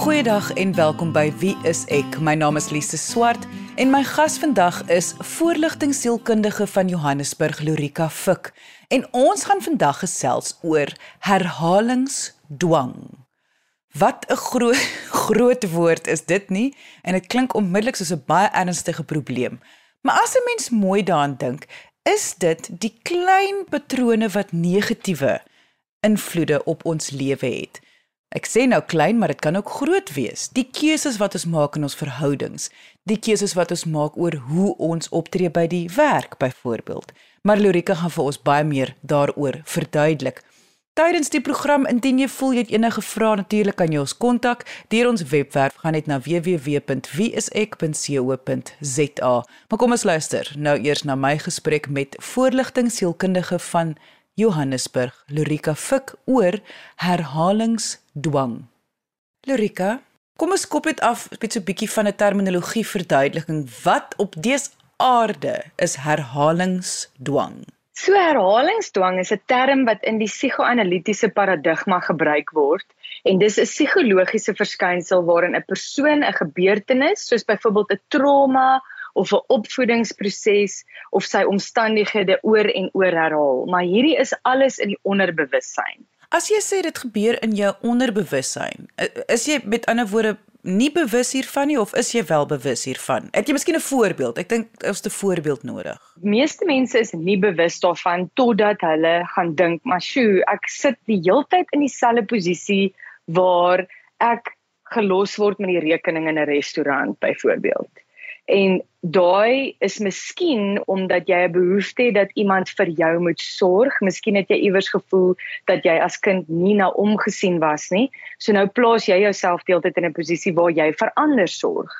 Goeiedag en welkom by Wie is ek? My naam is Lise Swart en my gas vandag is voorligtingsielkundige van Johannesburg Lorika Fik. En ons gaan vandag gesels oor herhalingsdwang. Wat 'n groot groot woord is dit nie en dit klink onmiddellik soos 'n baie ernstige probleem. Maar as 'n mens mooi daaraan dink, is dit die klein patrone wat negatiewe invloede op ons lewe het. Ek sê nou klein, maar dit kan ook groot wees. Die keuses wat ons maak in ons verhoudings, die keuses wat ons maak oor hoe ons optree by die werk byvoorbeeld. Maar Lorika gaan vir ons baie meer daaroor verduidelik. Tydens die program indien jy voel jy het enige vrae natuurlik kan jy ons kontak deur ons webwerf gaan net na www.wieisek.co.za. Maar kom ons luister nou eers na my gesprek met voorligtingsielkundige van Johannesburg, Lorika Fik oor herhalingsdwang. Lorika, kom ons kop dit af met so 'n bietjie van 'n terminologie verduideliking. Wat op dese aarde is herhalingsdwang? So herhalingsdwang is 'n term wat in die psigoanalitiese paradigma gebruik word en dis 'n psigologiese verskynsel waarin 'n persoon 'n gebeurtenis soos byvoorbeeld 'n trauma of 'n opvoedingsproses of sy omstandighede oor en oor herhaal, maar hierdie is alles in die onderbewussyn. As jy sê dit gebeur in jou onderbewussyn, is jy met ander woorde nie bewus hiervan nie of is jy wel bewus hiervan? Het jy miskien 'n voorbeeld? Ek dink ons 'n voorbeeld nodig. Meeste mense is nie bewus daarvan totdat hulle gaan dink, "Maar sjoe, ek sit die heeltyd in dieselfde posisie waar ek gelos word met die rekening in 'n restaurant byvoorbeeld." En daai is miskien omdat jy 'n behoefte het dat iemand vir jou moet sorg. Miskien het jy iewers gevoel dat jy as kind nie na omgesien was nie. So nou plaas jy jouself deeltyd in 'n posisie waar jy vir ander sorg.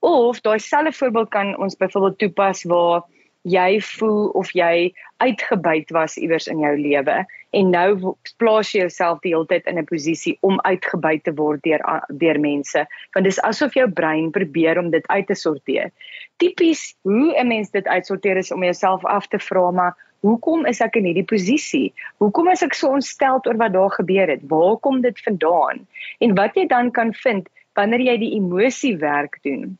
Of daai selfde voorbeeld kan ons byvoorbeeld toepas waar jy voel of jy uitgebuit was iewers in jou lewe en nou plaas jy jouself die hele tyd in 'n posisie om uitgebuit te word deur deur mense want dis asof jou brein probeer om dit uit te sorteer. Tipies hoe 'n mens dit uitsorteer is om jouself af te vra maar hoekom is ek in hierdie posisie? Hoekom is ek so ontstel oor wat daar gebeur het? Waar kom dit vandaan? En wat jy dan kan vind wanneer jy die emosie werk doen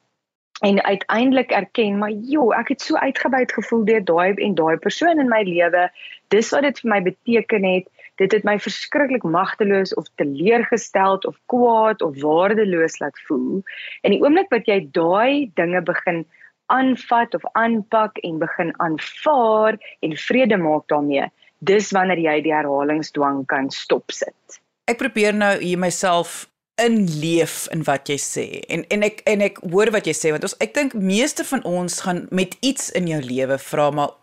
en uiteindelik erken maar jo ek het so uitgebuit gevoel deur daai en daai persoon in my lewe. Dis wat dit vir my beteken het. Dit het my verskriklik magteloos of teleurgesteld of kwaad of waardeloos laat voel. En die oomblik wat jy daai dinge begin aanvat of aanpak en begin aanvaar en vrede maak daarmee dis wanneer jy die herhalingsdwang kan stopsit. Ek probeer nou hier myself inleef in wat jy sê. En en ek en ek hoor wat jy sê want ons ek dink meeste van ons gaan met iets in jou lewe vra maar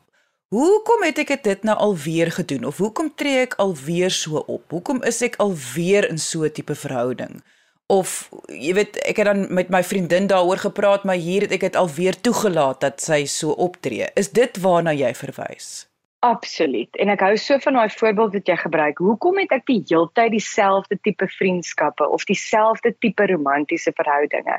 hoekom het ek dit nou alweer gedoen of hoekom tree ek alweer so op? Hoekom is ek alweer in so 'n tipe verhouding? Of jy weet ek het dan met my vriendin daaroor gepraat maar hier het ek dit alweer toegelaat dat sy so optree. Is dit waarna jy verwys? Absoluut. En ek hou so van daai voorbeeld wat jy gebruik. Hoekom het ek die heeltyd dieselfde tipe vriendskappe of dieselfde tipe romantiese verhoudinge?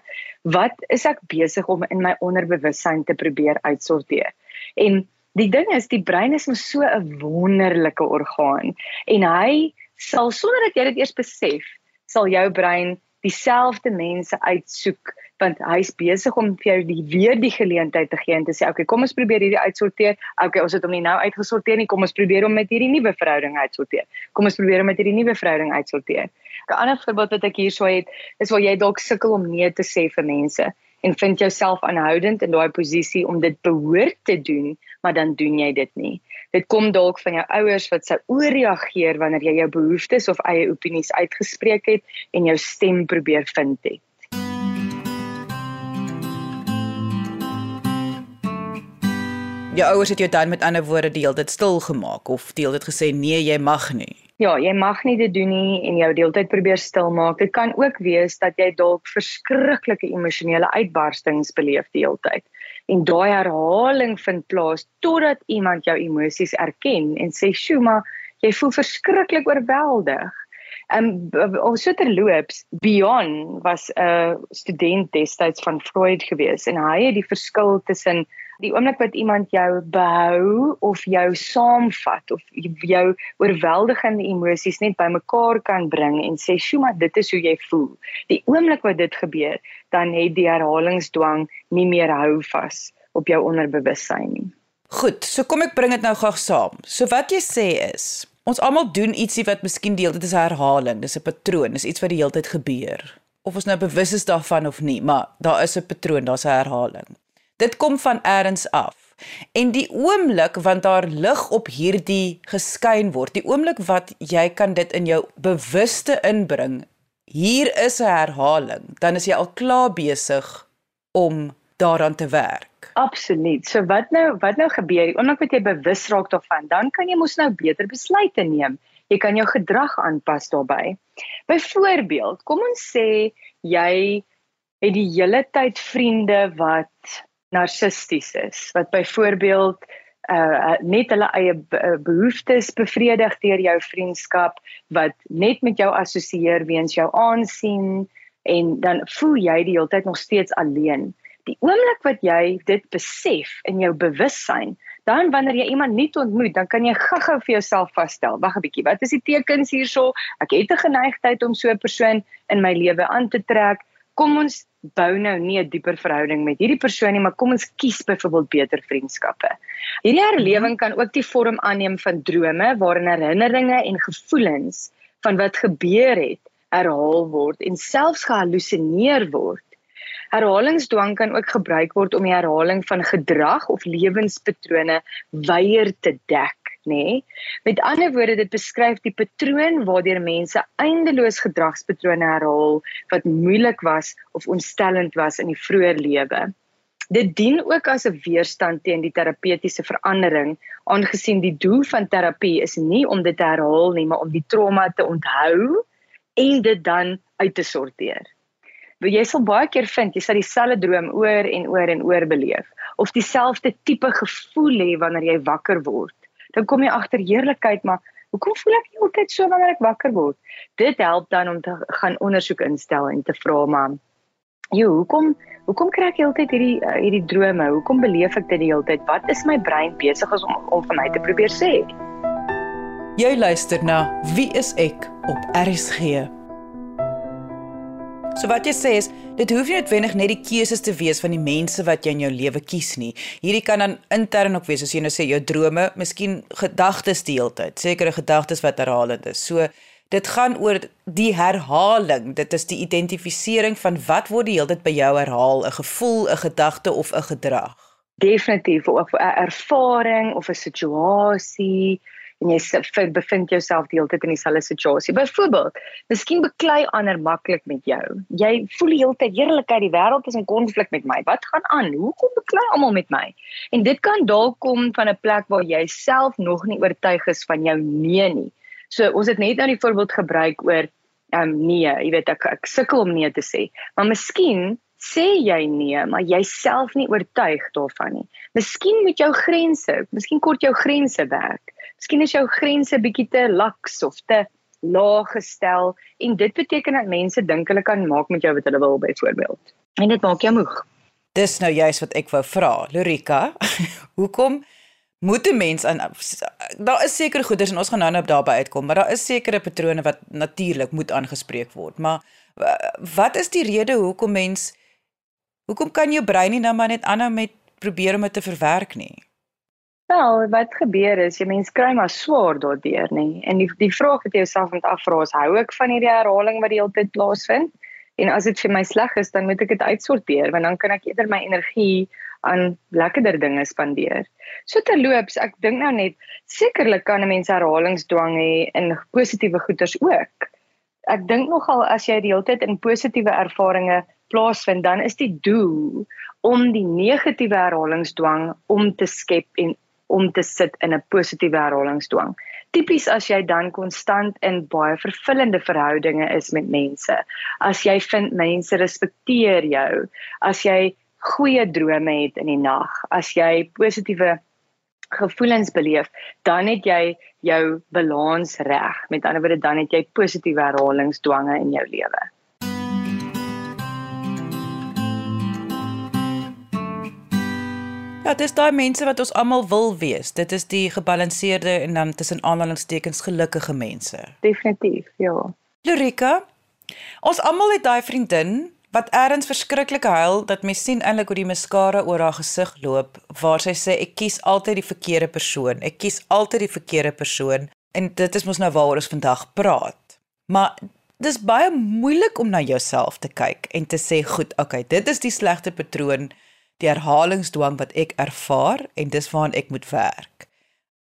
Wat is ek besig om in my onderbewussyn te probeer uitsorteer? En die ding is, die brein is mos so 'n wonderlike orgaan en hy sal sonder dat jy dit eers besef, sal jou brein dieselfde mense uitsoek want hy's besig om vir jou die weer die geleentheid te gee en te sê okay kom ons probeer hierdie uitsorteer. Okay ons het hom nie nou uitgesorteer nie. Kom ons probeer hom met hierdie nuwe verhouding uitsorteer. Kom ons probeer hom met hierdie nuwe verhouding uitsorteer. 'n ander voorbeeld wat ek hierso het is waar jy dalk sukkel om nee te sê vir mense en vind jouself aanhoudend in daai posisie om dit behoort te doen maar dan doen jy dit nie. Dit kom dalk van jou ouers wat sou ooreageer wanneer jy jou behoeftes of eie opinies uitgespreek het en jou stem probeer vind het jou ouers het jou dan met ander woorde deel dit stil gemaak of deel dit gesê nee jy mag nie Ja, jy mag nie dit doen nie en jou deeltyd probeer stil maak. Dit kan ook wees dat jy dalk verskriklike emosionele uitbarstings beleef die hele tyd. En daai herhaling vind plaas totdat iemand jou emosies erken en sê, "Sjoe, maar jy voel verskriklik oorweldig." Um ons so terloops, Bion was 'n student destyds van Freud gewees en hy het die verskil tussen Die oomblik wat iemand jou behou of jou saamvat of jou oorweldigende emosies net bymekaar kan bring en sê, "Sjoe, maar dit is hoe jy voel." Die oomblik wat dit gebeur, dan het die herhalingsdwang nie meer hou vas op jou onderbewussyn nie. Goed, so kom ek bring dit nou gou saam. So wat jy sê is, ons almal doen ietsie wat miskien deel dit is herhaling, dis 'n patroon, dis iets wat die hele tyd gebeur. Of ons nou bewus is daarvan of nie, maar daar is 'n patroon, daar's 'n herhaling. Dit kom van eers af. En die oomblik want daar lig op hierdie geskyn word, die oomblik wat jy kan dit in jou bewuste inbring, hier is 'n herhaling, dan is jy al klaar besig om daaraan te werk. Absoluut. So wat nou wat nou gebeur? Die oomblik wat jy bewus raak daarvan, dan kan jy mos nou beter besluite neem. Jy kan jou gedrag aanpas daarbey. Byvoorbeeld, kom ons sê jy het die hele tyd vriende wat narcissisties is wat byvoorbeeld uh net hulle eie uh, behoeftes bevredig deur jou vriendskap wat net met jou assosieer weens jou aansien en dan voel jy die hele tyd nog steeds alleen. Die oomblik wat jy dit besef in jou bewussyn, dan wanneer jy iemand nuut ontmoet, dan kan jy gou-gou vir jouself vasstel. Wag 'n bietjie, wat is die tekens hierso? Ek het 'n geneigtheid om so 'n persoon in my lewe aan te trek kom ons bou nou nie 'n dieper verhouding met hierdie persoon nie, maar kom ons kies byvoorbeeld beter vriendskappe. Hierdie herlewing kan ook die vorm aanneem van drome waarin herinneringe en gevoelens van wat gebeur het herhaal word en selfs gehallusineer word. Herhalingsdwang kan ook gebruik word om die herhaling van gedrag of lewenspatrone weier te dek nê. Nee. Met ander woorde, dit beskryf die patroon waardeur mense eindeloos gedragspatrone herhaal wat moeilik was of ontstellend was in die vroeë lewe. Dit dien ook as 'n weerstand teen die terapeutiese verandering, aangesien die doel van terapie is nie om dit te herhaal nie, maar om die trauma te onthou en dit dan uit te sorteer. Want jy sal baie keer vind jy sal dieselfde droom oor en oor en oor beleef of dieselfde tipe gevoel hê wanneer jy wakker word dan kom jy agter heerlikheid, maar hoekom voel ek altyd so wanneer ek wakker word? Dit help dan om te gaan ondersoek instel en te vra maar Jo, hoekom hoekom kry ek heeltyd hierdie uh, hierdie drome? Hoekom beleef ek dit die hele tyd? Wat is my brein besig om om vir my te probeer sê? Jy luister na Wie is ek op RSG. So wat jy sê is, dit hoef nie noodwendig net die keuses te wees van die mense wat jy in jou lewe kies nie. Hierdie kan dan intern ook wees, soos jy nou sê, jou drome, miskien gedagtes die hele tyd, sekere gedagtes wat herhalend is. So dit gaan oor die herhaling. Dit is die identifisering van wat word die hele tyd by jou herhaal, 'n gevoel, 'n gedagte of 'n gedrag. Definitief of 'n ervaring of 'n situasie en jy bevind jouself die hele tyd in dieselfde situasie. Byvoorbeeld, miskien beklei ander maklik met jou. Jy voel die hele tyd heerlikheid, die wêreld is in konflik met my. Wat gaan aan? Hoekom beklei almal met my? En dit kan dalk kom van 'n plek waar jy self nog nie oortuig is van jou nee nie. So ons het net nou die voorbeeld gebruik oor ehm um, nee, jy weet ek ek sukkel om nee te sê. Maar miskien sê jy nee, maar jy self nie oortuig daarvan nie. Miskien moet jou grense, miskien kort jou grense werk. Miskien is jou grense bietjie te laks of te laag gestel en dit beteken dat mense dink hulle kan maak met jou wat hulle wil byvoorbeeld. En dit maak jou moeg. Dis nou juist wat ek wou vra, Lorika. Hoekom moet 'n mens aan daar is sekere goeders en ons gaan nou-nou daarby uitkom, maar daar is sekere patrone wat natuurlik moet aangespreek word. Maar wat is die rede hoekom mens hoekom kan jou brein nie nou maar net aanhou met probeer om dit te verwerk nie? Wel, wat gebeur is, jy mens kry maar swaar daardeur, nê. En die die vraag wat jy jouself moet afvra is, hou ek van hierdie herhaling wat die hele tyd plaasvind? En as dit vir my sleg is, dan moet ek dit uitsorteer, want dan kan ek eerder my energie aan lekkerder dinge spandeer. So terloops, ek dink nou net sekerlik kan 'n mens herhalingsdwang hê in positiewe goeders ook. Ek dink nogal as jy die hele tyd in positiewe ervarings plaasvind, dan is die doel om die negatiewe herhalingsdwang om te skep en om te sit in 'n positiewe herhalingsdwang. Tipies as jy dan konstant in baie vervullende verhoudinge is met mense, as jy vind mense respekteer jou, as jy goeie drome het in die nag, as jy positiewe gevoelens beleef, dan het jy jou balans reg. Met ander woorde, dan het jy positiewe herhalingsdwange in jou lewe. Ja, dis daai mense wat ons almal wil wees. Dit is die gebalanseerde en dan tussen aanhalingstekens gelukkige mense. Definitief, ja. Lorika, ons almal het daai vriendin wat ergens verskriklik huil dat mens sien eintlik hoe die mascara oor haar gesig loop waar sy sê ek kies altyd die verkeerde persoon. Ek kies altyd die verkeerde persoon en dit is mos nou waaroor ons vandag praat. Maar dis baie moeilik om na jouself te kyk en te sê goed, okay, dit is die slegte patroon, die herhalingsdwang wat ek ervaar en dis waaraan ek moet werk.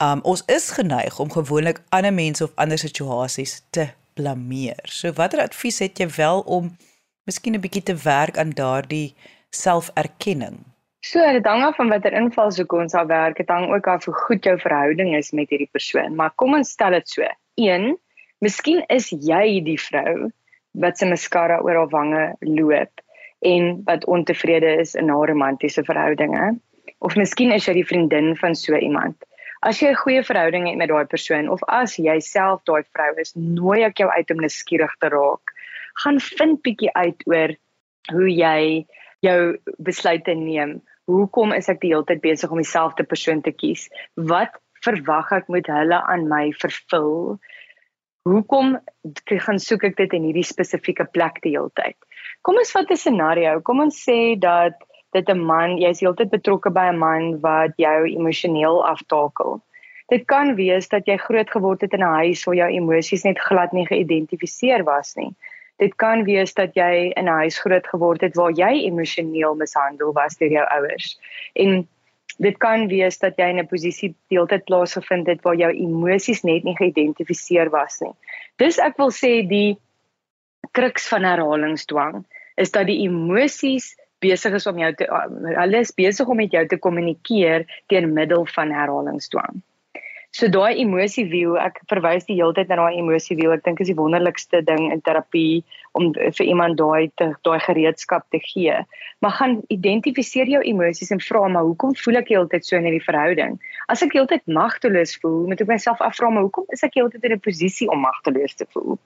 Um ons is geneig om gewoonlik ander mense of ander situasies te blameer. So watter advies het jy wel om miskien 'n bietjie te werk aan daardie selferkenning. So, dit hang af van watter invalshoek ons al werk. Dit hang ook af hoe goed jou verhouding is met hierdie persoon. Maar kom ons stel dit so. 1. Miskien is jy die vrou wat se mascara oor haar wange loop en wat ontevrede is in haar romantiese verhoudinge. Of miskien is jy die vriendin van so iemand. As jy 'n goeie verhouding het met daai persoon of as jy self daai vrou is, nooi ek jou uit om nuuskierig te raak gaan vind bietjie uit oor hoe jy jou besluite neem. Hoekom is ek die hele tyd besig om dieselfde persoon te kies? Wat verwag ek moet hulle aan my vervul? Hoekom gaan soek ek dit in hierdie spesifieke plek die hele tyd? Kom ons vat 'n scenario. Kom ons sê dat dit 'n man, jy's heeltyd betrokke by 'n man wat jou emosioneel aftakel. Dit kan wees dat jy groot geword het in 'n huis waar jou emosies net glad nie geïdentifiseer was nie. Dit kan wees dat jy in 'n huis groot geword het waar jy emosioneel mishandel was deur jou ouers. En dit kan wees dat jy in 'n posisie deeltyd plaasgevind het waar jou emosies net nie geïdentifiseer was nie. Dis ek wil sê die kruks van herhalingsdwang is dat die emosies besig is om jou te hulle is besig om met jou te kommunikeer deur middel van herhalingsdwang. So daai emosie wiel, ek verwys die hele tyd na daai emosie wiel. Ek dink is die wonderlikste ding in terapie om vir iemand daai daai gereedskap te gee. Maar gaan identifiseer jou emosies en vra maar hoekom voel ek heeltyd so in hierdie verhouding? As ek heeltyd magteloos voel, moet ek myself afvra maar hoekom is ek heeltyd in 'n posisie om magteloos te voel?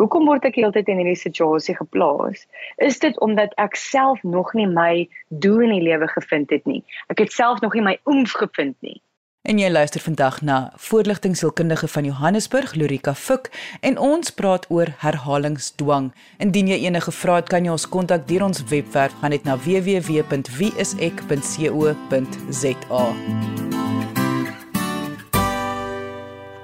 Hoekom word ek heeltyd in hierdie situasie geplaas? Is dit omdat ek self nog nie my doel in die lewe gevind het nie? Ek het self nog nie my oomf gevind nie. En jy luister vandag na voorligtingsielkundige van Johannesburg, Lorika Fuk, en ons praat oor herhalingsdwang. Indien jy enige vrae het, kan jy ons kontak deur ons webwerf gaan net na www.wieisek.co.za.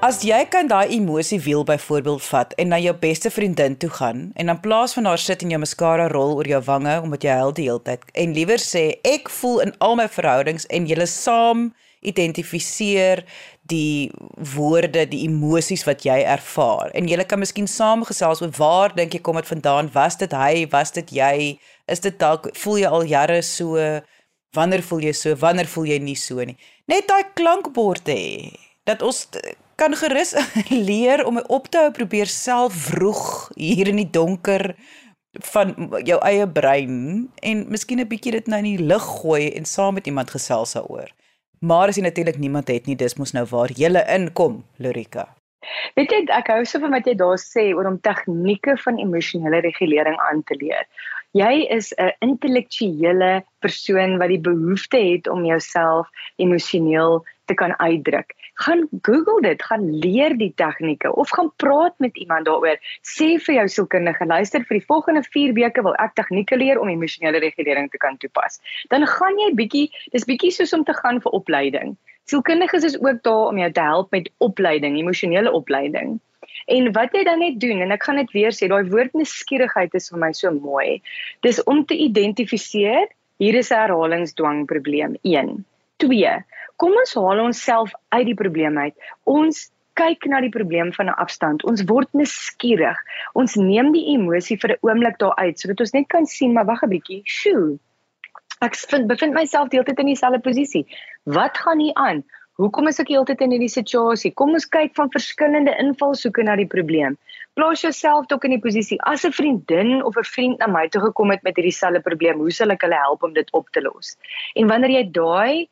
As jy kan daai emosie wiel byvoorbeeld vat en na jou beste vriendin toe gaan en in plaas van haar sit en jou mascara rol oor jou wange omdat jy huil die hele tyd en liewer sê ek voel in al my verhoudings en julle saam identifiseer die woorde, die emosies wat jy ervaar. En jy kan miskien saamgesels oor waar dink jy kom dit vandaan? Was dit hy? Was dit jy? Is dit dalk voel jy al jare so? Wanneer voel jy so? Wanneer voel jy nie so nie? Net daai klankbord hê dat ons kan gerus leer om op te hou probeer self vroeg hier in die donker van jou eie brein en miskien 'n bietjie dit nou in die lig gooi en saam met iemand gesels daaroor. Maar as jy natuurlik niemand het nie, dis mos nou waar jy inkom, Lorika. Weet jy, ek hou so van wat jy daar sê oor om tegnieke van emosionele regulering aan te leer. Jy is 'n intellektuele persoon wat die behoefte het om jouself emosioneel te kan uitdruk gaan Google dit, gaan leer die tegnieke of gaan praat met iemand daaroor. Sê vir jou sielkundige, luister vir die volgende 4 weke wil ek tegnieke leer om emosionele regulering te kan toepas. Dan gaan jy bietjie, dis bietjie soos om te gaan vir opleiding. Sielkundiges is ook daar om jou te help met opleiding, emosionele opleiding. En wat jy dan net doen en ek gaan dit weer sê, daai woord nuuskierigheid is vir my so mooi. Dis om te identifiseer hier is 'n herhalingsdwang probleem 1. 2 kom ons haal onsself uit die probleem uit. Ons kyk na die probleem van 'n afstand. Ons word nuuskierig. Ons neem die emosie vir 'n oomblik daar uit sodat ons net kan sien, maar wag 'n bietjie. Sjoe. Ek vind bevind myself deeltyd in dieselfde posisie. Wat gaan hier aan? Hoekom is ek heeltyd in hierdie situasie? Kom ons kyk van verskillende invalshoeke na die probleem. Plaas jouself ook in die posisie as 'n vriendin of 'n vriend na my toe gekom het met hierdie selfde probleem. Hoe sal ek hulle help om dit op te los? En wanneer jy daai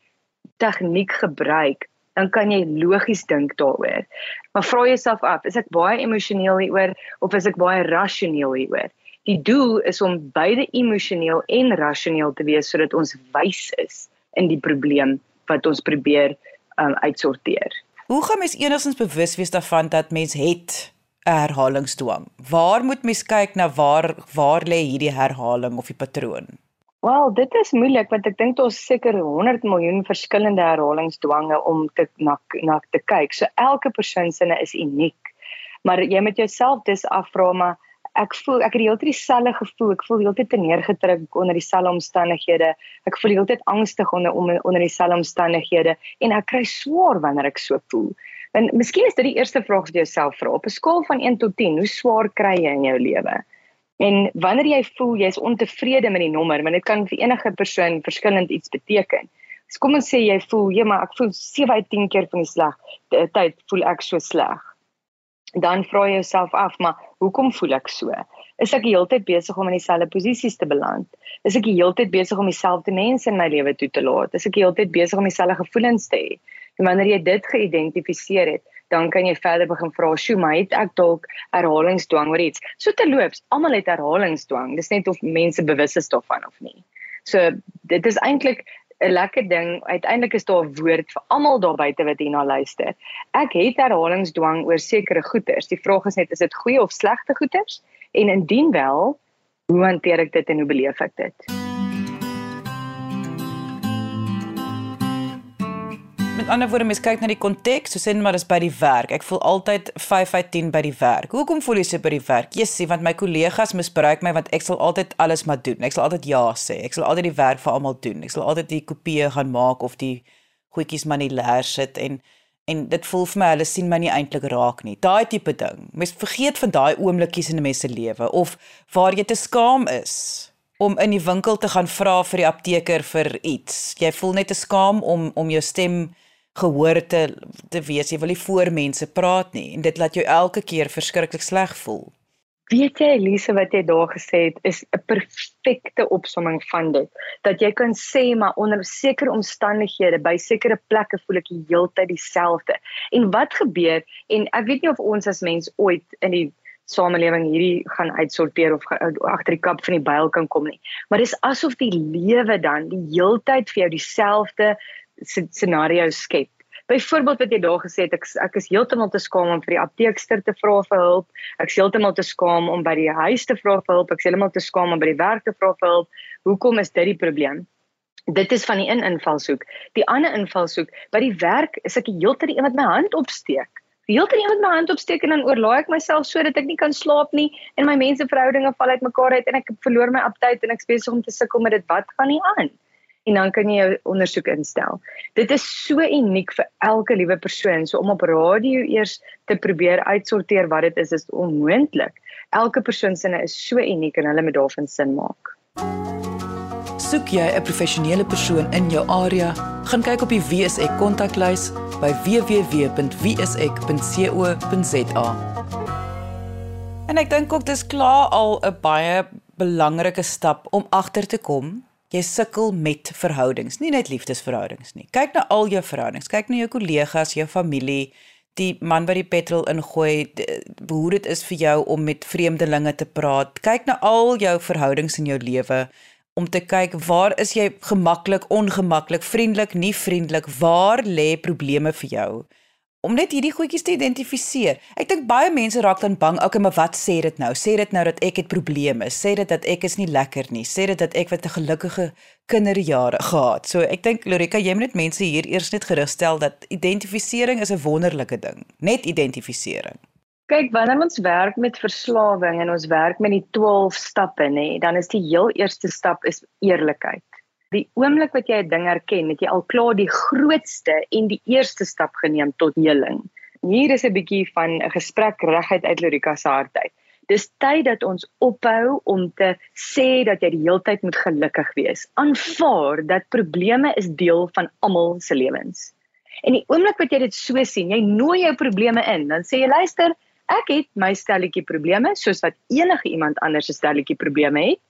tegniek gebruik, dan kan jy logies dink daaroor. Maar vra jouself af, is ek baie emosioneel hieroor of is ek baie rasioneel hieroor? Die doel is om beide emosioneel en rasioneel te wees sodat ons wys is in die probleem wat ons probeer um, uitsorteer. Hoe gaan mens enigstens bewus wees daarvan dat mens het 'n herhalingsdwang? Waar moet mens kyk na waar waar lê hierdie herhaling of die patroon? Wel, dit is moeilik want ek dink daar's seker 100 miljoen verskillende herhalingsdwange om te na na te kyk. So elke persoon se is uniek. Maar jy moet jouself dis afvra maar ek voel ek het die hele tyd dieselfde gevoel. Ek voel heeltyd te neergedruk onder dieselfde omstandighede. Ek voel heeltyd angstig onder onder dieselfde omstandighede en ek kry swaar wanneer ek so voel. En miskien is dit die eerste vraag wat jy jouself vra op 'n skaal van 1 tot 10, hoe swaar kry jy in jou lewe? En wanneer jy voel jy's ontevrede met die nommer, want dit kan vir enige persoon verskillend iets beteken. So kom ons sê jy voel, ja, maar ek voel 7 uit 10 keer van die sleg tyd voel ek so sleg dan vra jy jouself af, maar hoekom voel ek so? Is ek die hele tyd besig om in dieselfde posisies te beland? Is ek die hele tyd besig om dieselfde mense in my lewe toe te laat? Is ek die hele tyd besig om dieselfde gevoelens te hê? En wanneer jy dit geïdentifiseer het, dan kan jy verder begin vra, "Sjoe, maar het ek dalk herhalingsdwang oor iets?" So terloops, almal het herhalingsdwang. Dis net of mense bewus is daarvan of nie. So dit is eintlik 'n lekker ding. Uiteindelik is daar 'n woord vir almal daar buite wat hierna luister. Ek het herhalingsdwang oor sekere goeters. Die vraag is net is dit goeie of slegte goeters? En indien wel, hoe hanteer ek dit en hoe beleef ek dit? Met ander woorde, mens kyk na die konteks, so sê net maar dis by die werk. Ek voel altyd 5 uit 10 by die werk. Hoekom voel jy so by die werk? Jessie, want my kollegas misbruik my want ek sal altyd alles maar doen. Ek sal altyd ja sê. Ek sal altyd die werk vir almal doen. Ek sal altyd die kopieë gaan maak of die goedjies manilêr sit en en dit voel vir my hulle sien my nie eintlik raak nie. Daai tipe ding. Mens vergeet van daai oomblikies in 'n mens se lewe of waar jy te skaam is om in die winkel te gaan vra vir die apteker vir iets. Jy voel net te skaam om om jou stem gehoor te te wees. Jy wil nie voor mense praat nie en dit laat jou elke keer verskriklik sleg voel. Weet jy Elise wat jy daar gesê het is 'n perfekte opsomming van dit. Dat jy kan sê maar onder sekere omstandighede by sekere plekke voel ek die hele tyd dieselfde. En wat gebeur en ek weet nie of ons as mens ooit in die samelewing hierdie gaan uitsorteer of agter die kap van die byl kan kom nie. Maar dis asof die lewe dan die heeltyd vir jou dieselfde scenario skep. Byvoorbeeld wat jy daar gesê het, ek ek is heeltemal te skaam om vir die apteekster te vra vir hulp. Ek is heeltemal te skaam om by die huis te vra vir hulp. Ek is heeltemal te skaam om by die werk te vra vir hulp. Hoekom is dit die probleem? Dit is van die een invalshoek. Die ander invalshoek, by die werk is ek die hele tyd die een wat my hand opsteek. Die hele tyd die een wat my hand opsteek en dan oorlaai ek myself sodat ek nie kan slaap nie en my menseverhoudinge val uitmekaar uit en ek verloor my aptyt en ek besig om te sukkel met dit. Wat gaan nie aan? En dan kan jy jou ondersoek instel. Dit is so uniek vir elke liewe persoon. So om op radio eers te probeer uitsorteer wat dit is, is onmoontlik. Elke persoon se is so uniek en hulle moet daarvan sin maak. Soek jy 'n professionele persoon in jou area? Gaan kyk op die WSE kontaklys by www.wse.co.za. En ek dink ook dis klaar al 'n baie belangrike stap om agter te kom jy sukkel met verhoudings, nie net liefdesverhoudings nie. Kyk na al jou verhoudings, kyk na jou kollegas, jou familie, die man wat die petrol ingooi, hoe dit is vir jou om met vreemdelinge te praat. Kyk na al jou verhoudings in jou lewe om te kyk waar is jy gemaklik, ongemaklik, vriendelik, nie vriendelik, waar lê probleme vir jou? Om net hierdie goedjies te identifiseer. Ek dink baie mense raak dan bang, okay, maar wat sê dit nou? Sê dit nou dat ek het probleme? Sê dit dat ek is nie lekker nie? Sê dit dat ek wat 'n gelukkige kinderjare gehad. So ek dink Lorika, jy moet net mense hier eers net gerugstel dat identifisering is 'n wonderlike ding. Net identifisering. Kyk, wanneer ons werk met verslawing en ons werk met die 12 stappe, nê, dan is die heel eerste stap is eerlikheid die oomblik wat jy 'n ding erken, het jy al klaar die grootste en die eerste stap geneem tot heling. Hier is 'n bietjie van 'n gesprek reguit uit Lorika se hart uit. Dis tyd dat ons ophou om te sê dat jy die heeltyd moet gelukkig wees. Aanvaar dat probleme is deel van almal se lewens. En die oomblik wat jy dit so sien, jy nooi jou probleme in, dan sê jy luister, ek het my stelletjie probleme soos wat enige iemand anders se stelletjie probleme het.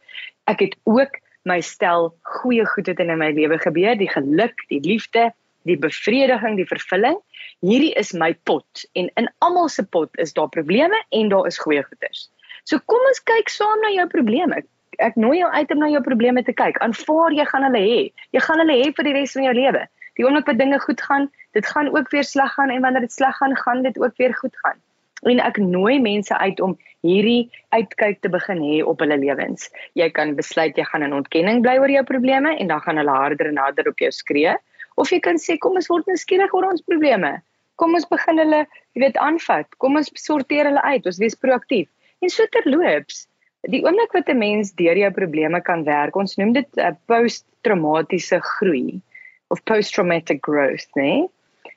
Ek het ook my stel goeie goed het in my lewe gebeur, die geluk, die liefde, die bevrediging, die vervulling. Hierdie is my pot en in almal se pot is daar probleme en daar is goeie goeders. So kom ons kyk saam na jou probleme. ek nooi jou uit om na jou probleme te kyk. Aanvaar jy gaan hulle hê. Jy gaan hulle hê vir die res van jou lewe. Die oomblik wat dinge goed gaan, dit gaan ook weer sleg gaan en wanneer dit sleg gaan, gaan dit ook weer goed gaan. En ek nooi mense uit om hierdie uitkyk te begin hê op hulle lewens. Jy kan besluit jy gaan in ontkenning bly oor jou probleme en dan gaan hulle harder en harder op jou skree, of jy kan sê kom ons word nuuskierig oor ons probleme. Kom ons begin hulle, jy weet, aanvat. Kom ons sorteer hulle uit. Ons wees proaktief. En so terloops, die oomblik wat 'n mens deur jou probleme kan werk, ons noem dit 'n uh, posttraumatiese groei of post-traumatic growth, né?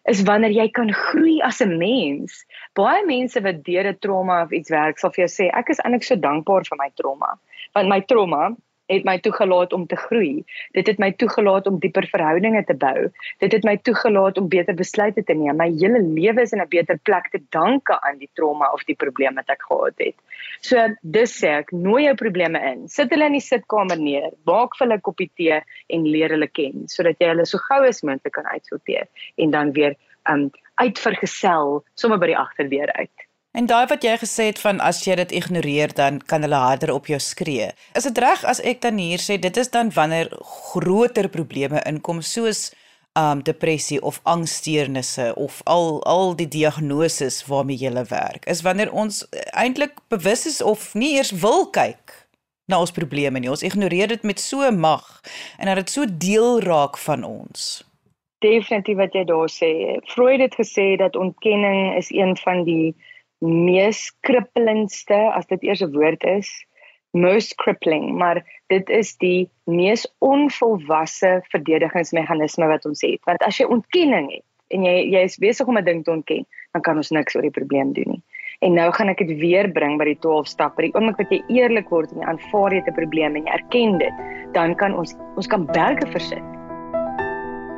Is wanneer jy kan groei as 'n mens. Baie mense wat deur 'n trauma of iets werk, sal vir jou sê ek is eintlik so dankbaar vir my trauma. Want my trauma het my toegelaat om te groei. Dit het my toegelaat om dieper verhoudinge te bou. Dit het my toegelaat om beter besluite te neem. My hele lewe is in 'n beter plek te danke aan die trauma of die probleme wat ek gehad het. So dis sê ek, nooi jou probleme in. Sit hulle in die sitkamer neer, maak vir hulle 'n koppie tee en leer hulle ken sodat jy hulle so gou as moontlik kan uitsorteer en dan weer um uitvergesel sommer by die agterdeur uit. En daai wat jy gesê het van as jy dit ignoreer dan kan hulle harder op jou skree. Is dit reg as ek dan hier sê dit is dan wanneer groter probleme inkom soos um depressie of angssteurnisse of al al die diagnoses waarmee jy werk. Is wanneer ons eintlik bewus is of nie eers wil kyk na ons probleme nie. Ons ignoreer dit met so mag en dat dit so deel raak van ons. Definitief wat jy daar sê. Freud het gesê dat ontkenning is een van die mees krippelendste as dit eers 'n woord is most crippling. Maar dit is die mees onvolwasse verdedigingsmeganisme wat ons het. Want as jy ontkenning het en jy jy is besig om 'n ding te ontken dan kan ons niks oor die probleem doen nie. En nou gaan ek dit weer bring by die 12 stappe. Die oomblik wat jy eerlik word en jy aanvaar jy 'n probleem en jy erken dit dan kan ons ons kan berge versit.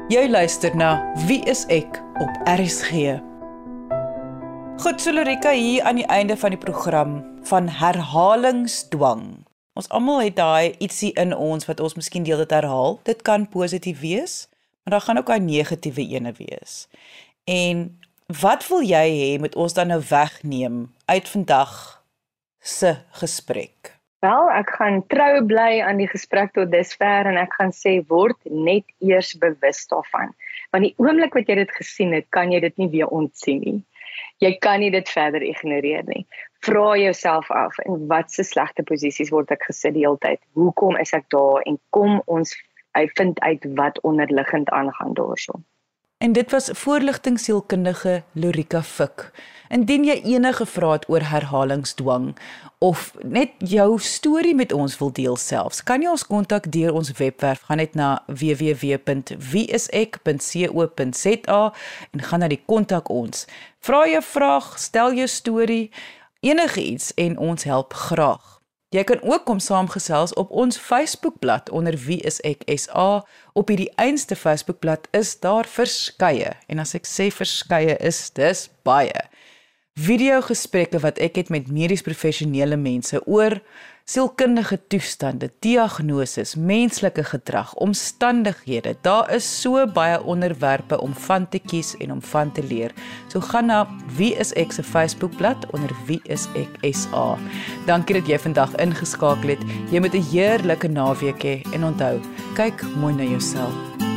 Jy luister na wie is ek op RSG Goed, Solorika hier aan die einde van die program van herhalingsdwang. Ons almal het daai ietsie in ons wat ons miskien deel dit herhaal. Dit kan positief wees, maar daar gaan ook 'n negatiewe ene wees. En wat wil jy hê moet ons dan nou wegneem uit vandag se gesprek? Wel, ek gaan trou bly aan die gesprek tot dusver en ek gaan sê word net eers bewus daarvan. Want die oomblik wat jy dit gesien het, kan jy dit nie weer ontsien nie jy kan nie dit verder ignoreer nie. Vra jouself af in watse slegte posisies word ek gesit die hele tyd? Hoekom is ek daar en kom ons uitvind uit wat onderliggend aangaan daarso? En dit was voorligtingsielkundige Lorika Fik. Indien jy enige vrae het oor herhalingsdwang of net jou storie met ons wil deel selfs, kan jy ons kontak deur ons webwerf gaan net na www.wieisek.co.za en gaan na die kontak ons. Vra jou vraag, stel jou storie, enigiets en ons help graag. Jy kan ook kom saamgesels op ons Facebookblad onder Wie is ek SA. Op hierdie einste Facebookblad is daar verskeie en as ek sê verskeie is dis baie videogesprekke wat ek het met medies professionele mense oor sielkundige toestande, diagnoses, menslike gedrag, omstandighede. Daar is so baie onderwerpe om van te kies en om van te leer. So gaan na Wie is ek se Facebookblad onder Wie is ek SA. Dankie dat jy vandag ingeskakel het. Jy moet 'n heerlike naweek hê en onthou, kyk mooi na jouself.